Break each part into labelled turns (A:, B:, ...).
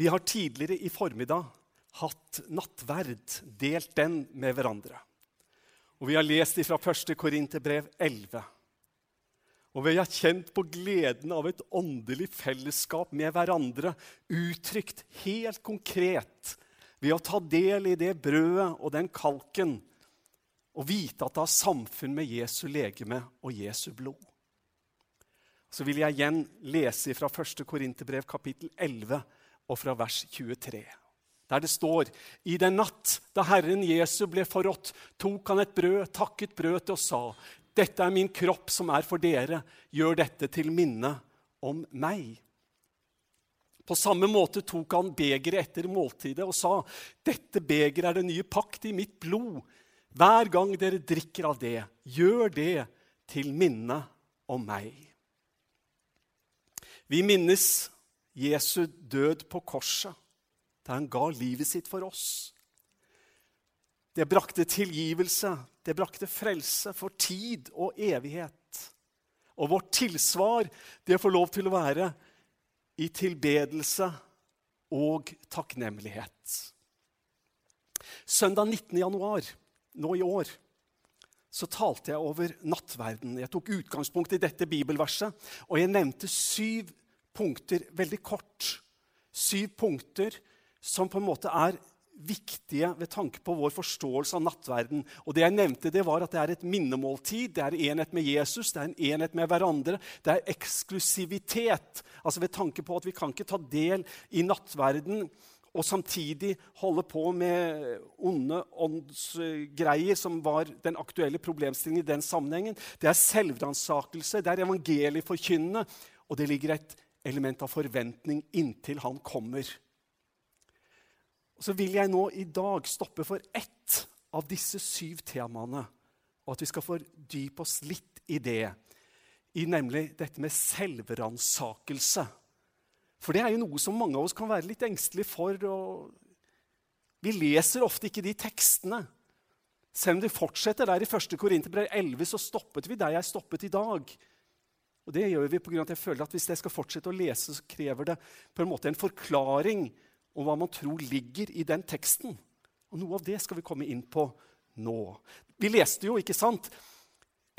A: Vi har tidligere i formiddag hatt nattverd, delt den med hverandre. Og vi har lest fra 1. Korinterbrev 11. Og vi har kjent på gleden av et åndelig fellesskap med hverandre, uttrykt helt konkret ved å ta del i det brødet og den kalken og vite at det har samfunn med Jesu legeme og Jesu blod. Så vil jeg igjen lese fra 1. Korinterbrev kapittel 11 og fra vers 23. Der det står I den natt da Herren Jesu ble forrådt, tok han et brød, takket brødet og sa:" Dette er min kropp som er for dere. Gjør dette til minne om meg. På samme måte tok han begeret etter måltidet og sa, Dette begeret er det nye pakt i mitt blod. Hver gang dere drikker av det, gjør det til minne om meg. Vi minnes Jesu død på korset, der han ga livet sitt for oss. Det brakte tilgivelse, det brakte frelse for tid og evighet. Og vårt tilsvar, det får lov til å være i tilbedelse og takknemlighet. Søndag 19. januar nå i år så talte jeg over nattverden. Jeg tok utgangspunkt i dette bibelverset, og jeg nevnte syv punkter veldig kort. Syv punkter som på en måte er viktige ved tanke på vår forståelse av nattverden. Og Det jeg nevnte, det var at det er et minnemåltid, det er enhet med Jesus, det er en enhet med hverandre. Det er eksklusivitet. Altså ved tanke på at vi kan ikke ta del i nattverden og samtidig holde på med onde åndsgreier, som var den aktuelle problemstillingen i den sammenhengen. Det er selvransakelse, det er evangelieforkynnende, og det ligger et element av forventning inntil han kommer. Og så vil jeg nå i dag stoppe for ett av disse syv temaene, og at vi skal fordype oss litt i det, i nemlig dette med selvransakelse. For det er jo noe som mange av oss kan være litt engstelige for. og Vi leser ofte ikke de tekstene. Selv om det fortsetter der i 1. Korinterbrev 11, så stoppet vi der jeg stoppet i dag. Og det gjør vi på grunn av at jeg føler at Hvis jeg skal fortsette å lese, så krever det på en måte en forklaring om hva man tror ligger i den teksten. Og Noe av det skal vi komme inn på nå. Vi leste jo, ikke sant?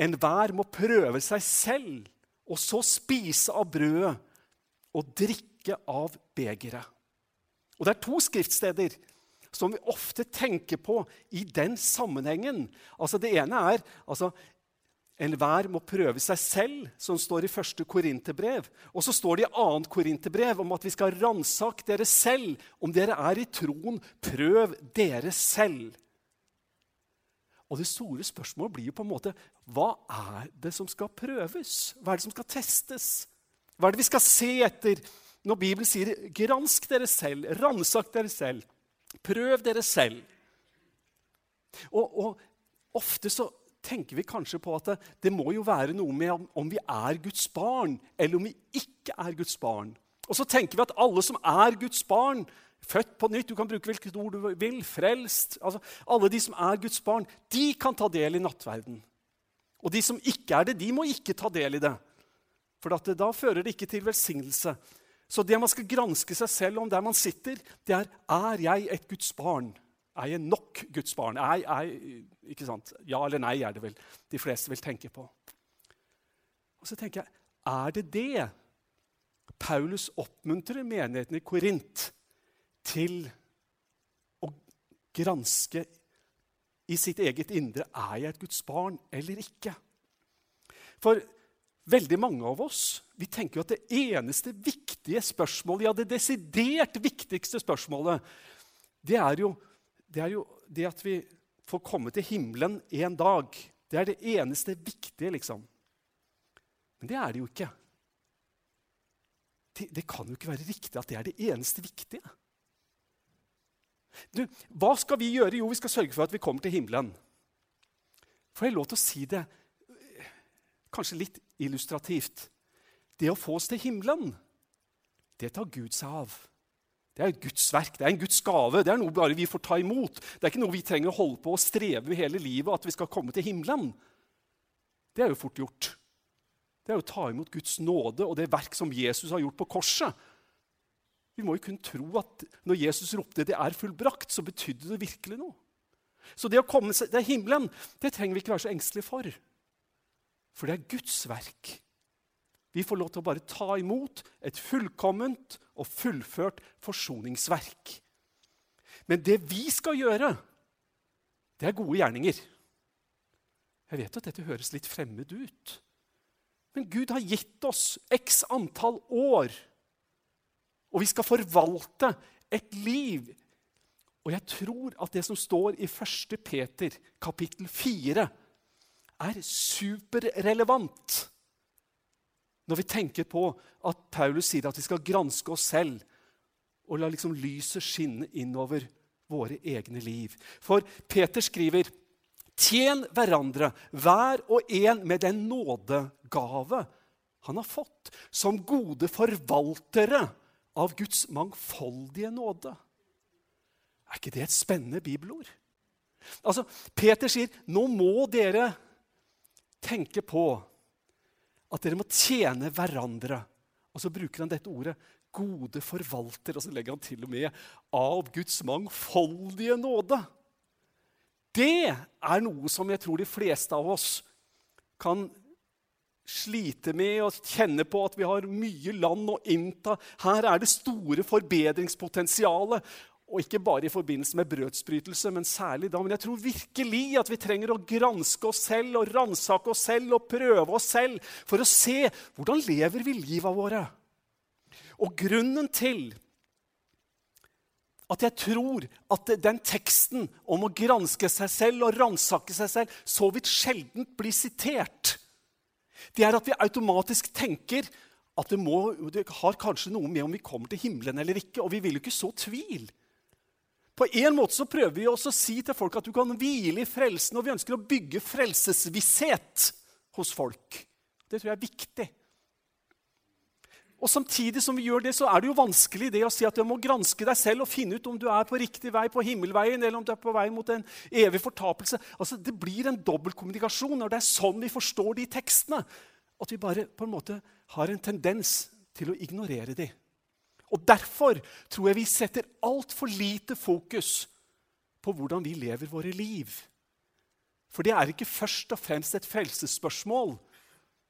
A: Enhver må prøve seg selv, og så spise av brødet og drikke av begeret. Og Det er to skriftsteder som vi ofte tenker på i den sammenhengen. Altså Det ene er altså, Enhver må prøve seg selv, som står i første Korinterbrev. Og så står det i annet Korinterbrev om at vi skal ransake dere selv. Om dere er i troen, prøv dere selv. Og det store spørsmålet blir jo på en måte hva er det som skal prøves? Hva er det som skal testes? Hva er det vi skal se etter når Bibelen sier 'gransk dere selv', 'ransak dere selv', 'prøv dere selv'? Og, og ofte så tenker vi kanskje på at det, det, må jo være noe med om, om, vi er Guds barn, eller om vi ikke er Guds barn. Og så tenker vi at alle som er Guds barn, født på nytt, du kan bruke hvilket ord du vil, frelst altså Alle de som er Guds barn, de kan ta del i nattverden. Og de som ikke er det, de må ikke ta del i det. For det, da fører det ikke til velsignelse. Så det man skal granske seg selv om der man sitter, det er er jeg et Guds barn. Er jeg nok Guds barn? Er, er, ikke sant? Ja eller nei er det vel de fleste vil tenke på. Og så tenker jeg, er det det Paulus oppmuntrer menigheten i Korint til å granske i sitt eget indre er jeg et Guds barn eller ikke? For veldig mange av oss vi tenker jo at det eneste viktige spørsmålet, ja, det desidert viktigste spørsmålet, det er jo det er jo det at vi får komme til himmelen en dag. Det er det eneste viktige, liksom. Men det er det jo ikke. Det, det kan jo ikke være riktig at det er det eneste viktige. Du, hva skal vi gjøre? Jo, vi skal sørge for at vi kommer til himmelen. Får jeg lov til å si det kanskje litt illustrativt? Det å få oss til himmelen, det tar Gud seg av. Det er et Guds verk, det er en Guds gave. Det er noe bare vi får ta imot. Det er ikke noe vi trenger å holde på og streve med hele livet, at vi skal komme til himmelen. Det er jo fort gjort. Det er å ta imot Guds nåde og det verk som Jesus har gjort på korset. Vi må jo kunne tro at når Jesus ropte 'det er fullbrakt', så betydde det virkelig noe. Så det å komme seg til himmelen det trenger vi ikke være så engstelige for. For det er Guds verk. Vi får lov til å bare ta imot et fullkomment og fullført forsoningsverk. Men det vi skal gjøre, det er gode gjerninger. Jeg vet at dette høres litt fremmed ut. Men Gud har gitt oss x antall år, og vi skal forvalte et liv. Og jeg tror at det som står i 1. Peter kapittel 4, er superrelevant når vi tenker på at Paulus sier at vi skal granske oss selv og la liksom lyset skinne innover våre egne liv. For Peter skriver Tjen hverandre, hver og en med den nådegave han har fått, som gode forvaltere av Guds mangfoldige nåde. Er ikke det et spennende bibelord? Altså, Peter sier nå må dere tenke på at dere må tjene hverandre. Og så bruker han dette ordet 'gode forvalter', og så legger han til og med 'av Guds mangfoldige nåde'. Det er noe som jeg tror de fleste av oss kan slite med og kjenne på at vi har mye land å innta. Her er det store forbedringspotensialet. Og ikke bare i forbindelse med brødsbrytelse, men særlig da. Men jeg tror virkelig at vi trenger å granske oss selv og ransake oss selv og prøve oss selv for å se hvordan lever vi livet våre. Og grunnen til at jeg tror at den teksten om å granske seg selv og ransake seg selv så vidt sjelden blir sitert, det er at vi automatisk tenker at det, må, det har kanskje noe med om vi kommer til himmelen eller ikke. Og vi vil jo ikke så tvil. På en måte så prøver vi også å si til folk at du kan hvile i frelsen, og vi ønsker å bygge frelsesvisshet hos folk. Det tror jeg er viktig. Og Samtidig som vi gjør det, så er det jo vanskelig det å si at du må granske deg selv og finne ut om du er på riktig vei på himmelveien eller om du er på vei mot en evig fortapelse. Altså, Det blir en dobbeltkommunikasjon når det er sånn vi forstår de tekstene. At vi bare på en måte har en tendens til å ignorere de. Og Derfor tror jeg vi setter altfor lite fokus på hvordan vi lever våre liv. For det er ikke først og fremst et frelsesspørsmål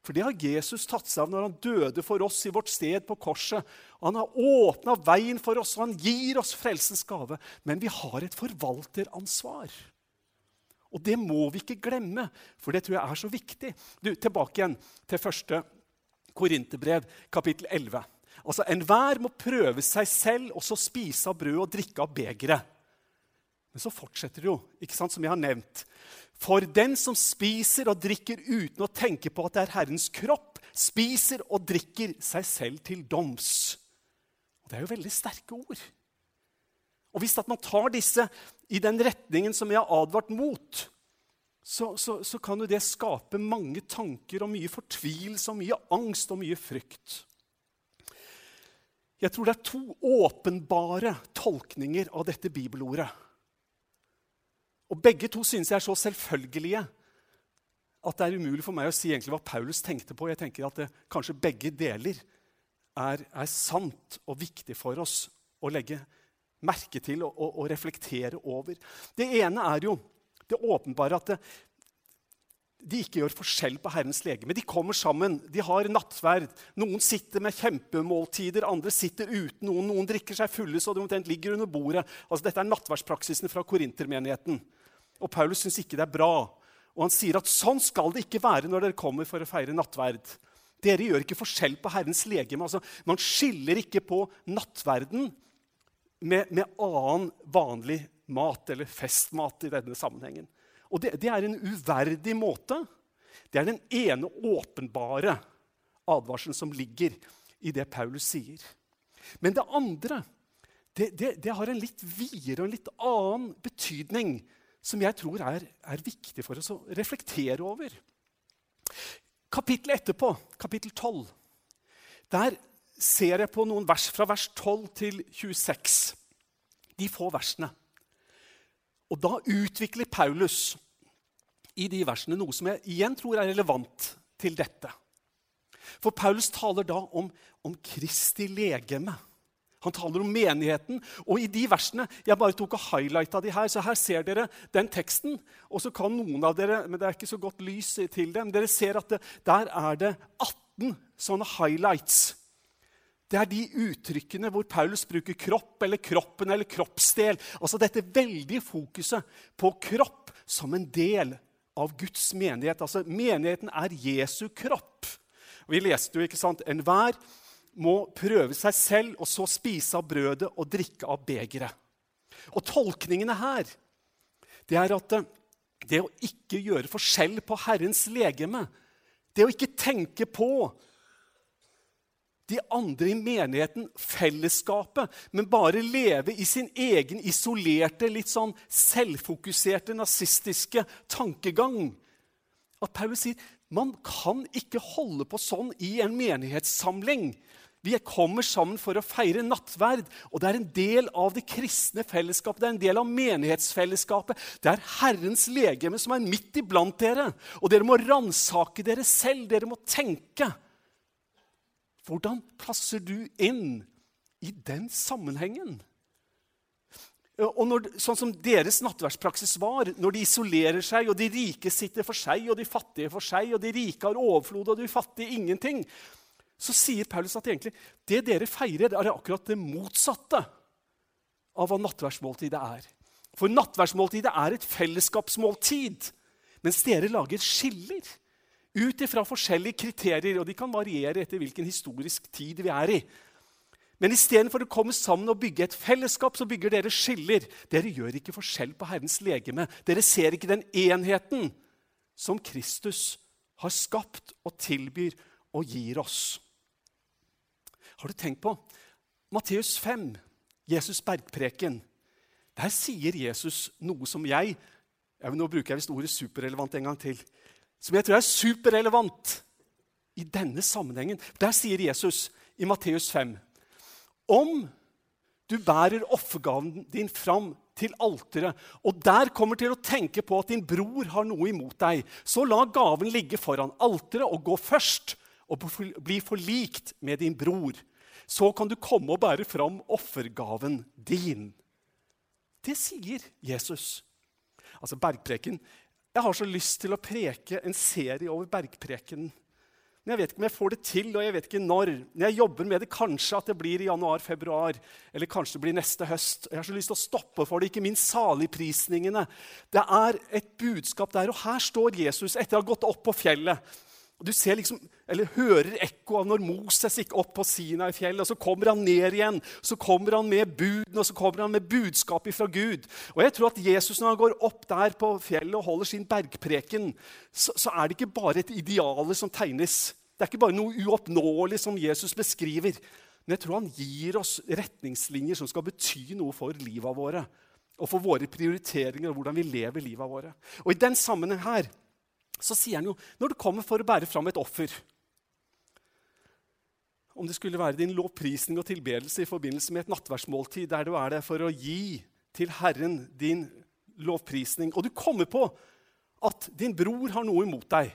A: for det har Jesus tatt seg av når han døde for oss i vårt sted på korset. Han har åpna veien for oss, og han gir oss frelsens gave. Men vi har et forvalteransvar. Og det må vi ikke glemme, for det tror jeg er så viktig. Du, Tilbake igjen til første Korinterbrev, kapittel 11. Altså, Enhver må prøve seg selv, og så spise av brød og drikke av begeret. Men så fortsetter det jo, ikke sant, som jeg har nevnt. For den som spiser og drikker uten å tenke på at det er Herrens kropp, spiser og drikker seg selv til doms. Og Det er jo veldig sterke ord. Og Hvis man tar disse i den retningen som jeg har advart mot, så, så, så kan jo det skape mange tanker og mye fortvilelse og mye angst og mye frykt. Jeg tror det er to åpenbare tolkninger av dette bibelordet. Og Begge to synes jeg er så selvfølgelige at det er umulig for meg å si egentlig hva Paulus tenkte på. Jeg tenker at det, kanskje begge deler er, er, sant og viktig for oss å legge merke til og, og, og, reflektere over. Det ene er jo det åpenbare at det, de ikke gjør forskjell på Herrens legeme. De kommer sammen, de har nattverd. Noen sitter med kjempemåltider, andre sitter uten noen. Noen drikker seg fulle så de omtrent ligger under bordet. Altså, dette er nattverdspraksisen fra korintermenigheten. Og Paulus syns ikke det er bra. Og han sier at sånn skal det ikke være når dere kommer for å feire nattverd. Dere gjør ikke forskjell på Herrens legeme. Altså, man skiller ikke på nattverden med, med, annen vanlig mat, eller festmat i denne sammenhengen. Og det, det er en uverdig måte. Det er den ene åpenbare advarselen som ligger i det Paulus sier. Men det andre det, det, det har en litt videre og en litt annen betydning som jeg tror er, er viktig for oss å reflektere over. Kapittelet etterpå, kapittel 12, der ser jeg på noen vers fra vers 12 til 26. De få versene. Og da utvikler Paulus i de versene noe som jeg igjen tror er relevant til dette. For Paulus taler da om, om Kristi legeme. Han taler om menigheten. Og i de versene Jeg bare tok og highlighta de her. Så her ser dere den teksten. Og så kan noen av dere Men det er ikke så godt lys til dem. Dere ser at det, der er det 18 sånne highlights. Det er de uttrykkene hvor Paulus bruker kropp eller kroppen eller kroppsdel. Altså dette veldige fokuset på kropp som en del av Guds menighet. Altså Menigheten er Jesu kropp. Vi leste jo, ikke sant, Enhver må prøve seg selv og så spise av brødet og drikke av begeret. Og tolkningene her det er at det å ikke gjøre forskjell på Herrens legeme, det å ikke tenke på de andre i menigheten, fellesskapet, men bare leve i sin egen isolerte, litt sånn selvfokuserte, nazistiske tankegang. At Paulus sier man kan ikke holde på sånn i en menighetssamling. Vi kommer sammen for å feire nattverd, og det er en del av det kristne fellesskapet. Det er en del av menighetsfellesskapet. Det er Herrens legeme som er midt iblant dere. Og dere må ransake dere selv. Dere må tenke. Hvordan passer du inn i den sammenhengen? Og når, sånn som deres nattverdspraksis var, når de isolerer seg, og de rike sitter for seg, og de fattige for seg, og de rike har overflod, og de fattige ingenting, så sier Paulus at egentlig, det dere feirer, er akkurat det motsatte av hva nattverdsmåltidet er. For nattverdsmåltidet er et fellesskapsmåltid, mens dere lager skiller ut ifra forskjellige kriterier. Og de kan variere etter hvilken historisk tid vi er i. Men istedenfor å komme sammen og bygge et fellesskap, så bygger dere skiller. Dere gjør ikke forskjell på Herrens legeme. Dere ser ikke den enheten som Kristus har skapt og tilbyr og gir oss. Har du tenkt på Matteus 5, Jesus' bergpreken? Der sier Jesus noe som jeg, jeg Nå bruker jeg visst ordet superrelevant en gang til. Som jeg tror er superrelevant i denne sammenhengen. Der sier Jesus i Matteus 5 om du bærer offergaven din fram til alteret, og der kommer til å tenke på at din bror har noe imot deg, så la gaven ligge foran alteret og gå først og bli forlikt med din bror. Så kan du komme og bære fram offergaven din. Det sier Jesus. Altså bergpreken. Jeg har så lyst til å preke en serie over bergprekenen. Men jeg vet ikke om jeg får det til, og jeg vet ikke når. Når jeg jobber med det, Kanskje at det blir i januar-februar, eller kanskje det blir neste høst. Jeg har så lyst til å stoppe for det, ikke minst saligprisningene. Det er et budskap der, og her står Jesus etter å ha gått opp på fjellet. Og Du ser liksom, eller hører ekko av når Moses gikk opp på Sinai-fjellet. og Så kommer han ned igjen, så kommer han med buden og så kommer han med budskapet fra Gud. Og jeg tror at Jesus når han går opp der på fjellet og holder sin bergpreken, så, så er det ikke bare et ideale som tegnes. Det er ikke bare noe uoppnåelig som Jesus beskriver. Men jeg tror han gir oss retningslinjer som skal bety noe for livet våre. Og for våre prioriteringer og hvordan vi lever livet våre. Og i den sammenheng her så sier han jo når du kommer for å bære fram et offer Om det skulle være din lovprisning og tilbedelse i forbindelse med et nattverdsmåltid, der du er der for å gi til Herren din lovprisning, og du kommer på at din bror har noe imot deg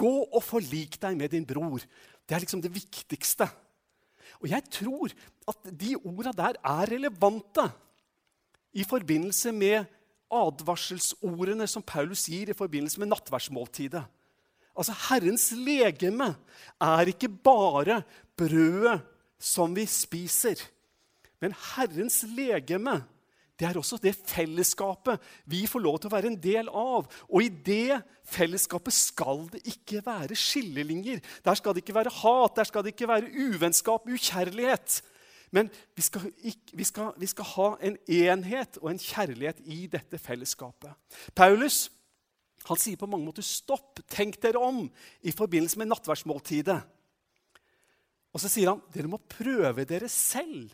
A: Gå og forlik deg med din bror. Det er liksom det viktigste. Og jeg tror at de orda der er relevante i forbindelse med advarselsordene som Paulus gir i forbindelse med nattverdsmåltidet. Altså, Herrens legeme er ikke bare brødet som vi spiser. Men Herrens legeme det er også det fellesskapet vi får lov til å være en del av. Og i det fellesskapet skal det ikke være skillelinjer. Der skal det ikke være hat, der skal det ikke være uvennskap, ukjærlighet. Men vi skal, vi, skal, vi skal, ha en enhet og en kjærlighet i dette fellesskapet. Paulus han sier på mange måter 'stopp, tenk dere om' i forbindelse med nattverdsmåltidet. Og så sier han dere må prøve dere selv.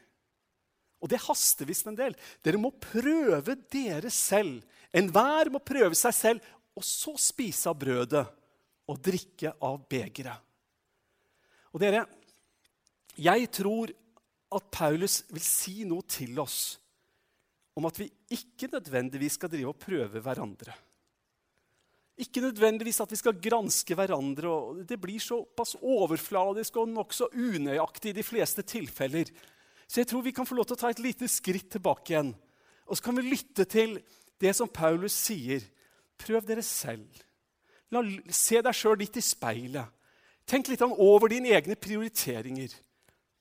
A: Og det haster visst en del. Dere må prøve dere selv. Enhver må prøve seg selv, og så spise av brødet og drikke av begeret. Og dere, jeg tror at Paulus vil si noe til oss om at vi ikke nødvendigvis skal drive og prøve hverandre. Ikke nødvendigvis at vi skal granske hverandre. og Det blir såpass overfladisk og nokså unøyaktig i de fleste tilfeller. Så jeg tror vi kan få lov til å ta et lite skritt tilbake igjen. Og så kan vi lytte til det som Paulus sier. Prøv dere selv. La, se deg sjøl litt i speilet. Tenk litt over dine egne prioriteringer.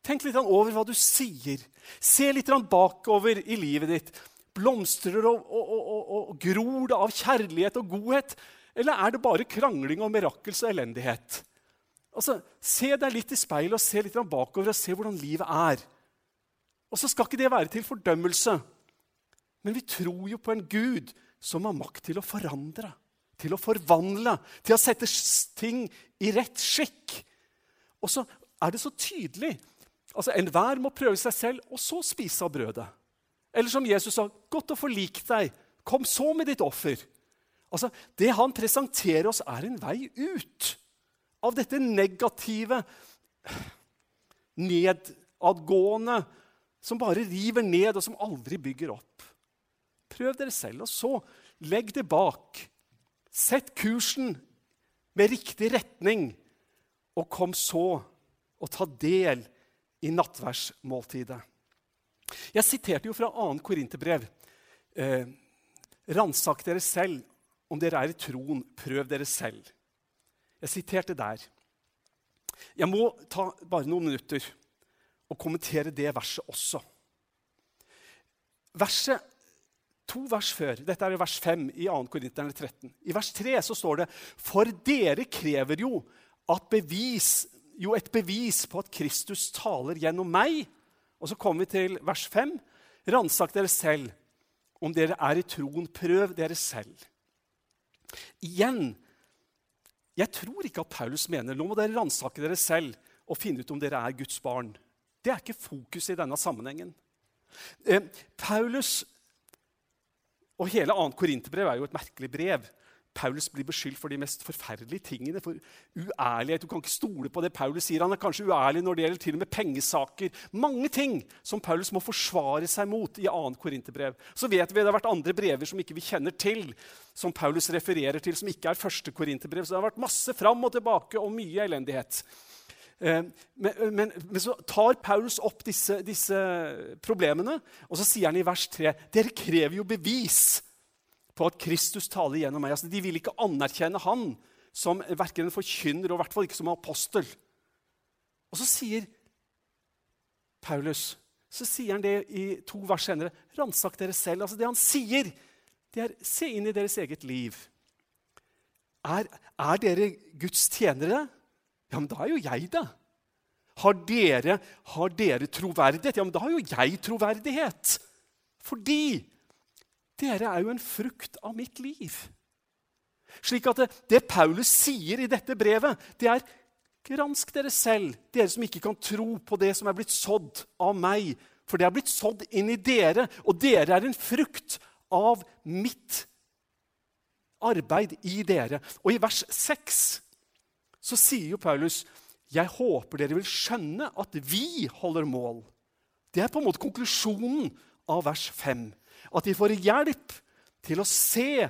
A: Tenk litt over hva du sier. Se litt bakover i livet ditt. Blomstrer og, og, og, og, gror det av kjærlighet og godhet? Eller er det bare krangling og mirakels og elendighet? Altså, Se deg litt i speilet og se litt bakover og se hvordan livet er. Og så skal ikke det være til fordømmelse. Men vi tror jo på en Gud som har makt til å forandre, til å forvandle, til å sette ting i rett skikk. Og så er det så tydelig. Altså, Enhver må prøve seg selv, og så spise av brødet. Eller som Jesus sa, 'Godt å forlike deg. Kom så med ditt offer.' Altså, Det han presenterer oss, er en vei ut av dette negative, nedadgående, som bare river ned, og som aldri bygger opp. Prøv dere selv, og så legg det bak. Sett kursen med riktig retning, og kom så og ta del i nattverdsmåltidet. Jeg siterte jo fra 2. Korinterbrev. Eh, Ransak dere selv om dere er i troen. Prøv dere selv. Jeg siterte der. Jeg må ta bare noen minutter og kommentere det verset også. Verset, To vers før, dette er vers 5 i 2. Korinterne 13. I vers 3 så står det For dere krever jo, at bevis, jo et bevis på at Kristus taler gjennom meg. Og så kommer vi til vers 5. Ransak dere selv. Om dere er i troen, prøv dere selv. Igjen jeg tror ikke at Paulus mener nå må dere ransake dere selv og finne ut om dere er Guds barn. Det er ikke fokus i denne sammenhengen. Eh, Paulus og hele 2. Korinterbrev er jo et merkelig brev. Paulus blir beskyldt for de mest forferdelige tingene. For uærlighet. Du kan ikke stole på det Paulus sier. Han er kanskje uærlig når det gjelder til og med pengesaker. Mange ting som Paulus må forsvare seg mot i 2. Korinterbrev. Så vet vi det har vært andre brever som ikke vi kjenner til, som Paulus refererer til, som ikke er første Korinterbrev. Så det har vært masse fram og tilbake og mye elendighet. Eh, men, men, men, så tar Paulus opp disse, disse problemene, og så sier han i vers 3.: Dere krever jo bevis på at Kristus taler gjennom meg. Altså, de vil ikke anerkjenne han som verken en forkynner og i hvert fall ikke som apostel. Og så sier Paulus så sier han det i to vers senere. Ransak dere selv. Altså Det han sier, det er se inn i deres eget liv. Er, er dere Guds tjenere? Ja, men da er jo jeg det. Har dere, har dere troverdighet? Ja, men da har jo jeg troverdighet. Fordi dere er jo en frukt av mitt liv. Slik at det, det Paulus sier i dette brevet, det er Gransk dere selv, dere som ikke kan tro på det som er blitt sådd av meg. For det er blitt sådd inn i dere, og dere er en frukt av mitt arbeid i dere. Og i vers 6 så sier jo Paulus jeg håper dere vil skjønne at vi holder mål. Det er på en måte konklusjonen av vers 5 at de får hjelp til å se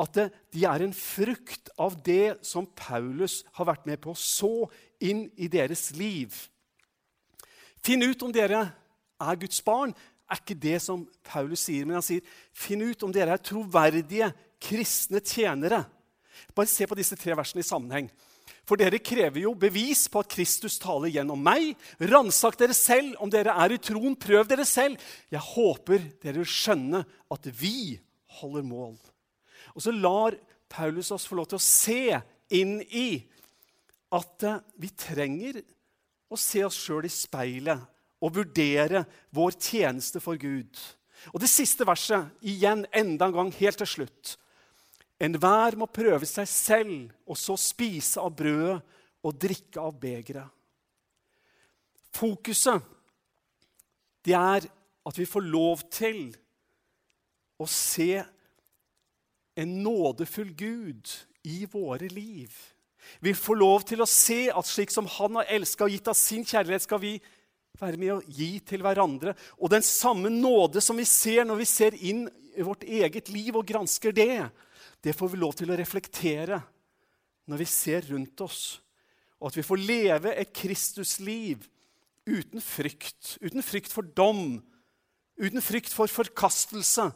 A: at de er en frukt av det som Paulus har vært med på å så inn i deres liv. Finn ut om dere er Guds barn, er ikke det som Paulus sier. Men han sier, finn ut om dere er troverdige kristne tjenere. Bare se på disse tre versene i sammenheng. For dere krever jo bevis på at Kristus taler gjennom meg. Ransak dere selv om dere er i troen. Prøv dere selv. Jeg håper dere vil skjønne at vi holder mål. Og så lar Paulus oss få lov til å se inn i at eh, vi trenger å se oss sjøl i speilet og vurdere vår tjeneste for Gud. Og det siste verset, igjen enda en gang helt til slutt. Enhver må prøve seg selv, og så spise av brødet og drikke av begeret. Fokuset det er at vi får lov til å se en nådefull Gud i våre liv. Vi får lov til å se at slik som Han har elska og gitt av sin kjærlighet, skal vi være med å gi til hverandre. Og den samme nåde som vi ser når vi ser inn i vårt eget liv og gransker det, det får vi lov til å reflektere når vi ser rundt oss. Og at vi får leve et Kristusliv uten frykt. Uten frykt for dom, uten frykt for forkastelse.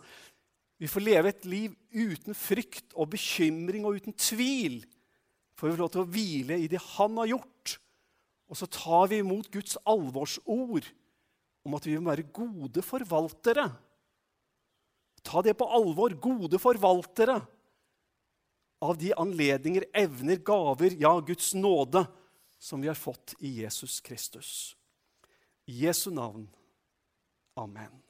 A: Vi får leve et liv uten frykt og bekymring og uten tvil. For vi får lov til å hvile i det Han har gjort. Og så tar vi imot Guds alvorsord om at vi må være gode forvaltere. Ta det på alvor. Gode forvaltere av de anledninger, evner, gaver, ja, Guds nåde, som vi har fått i Jesus Kristus. I Jesu navn. Amen.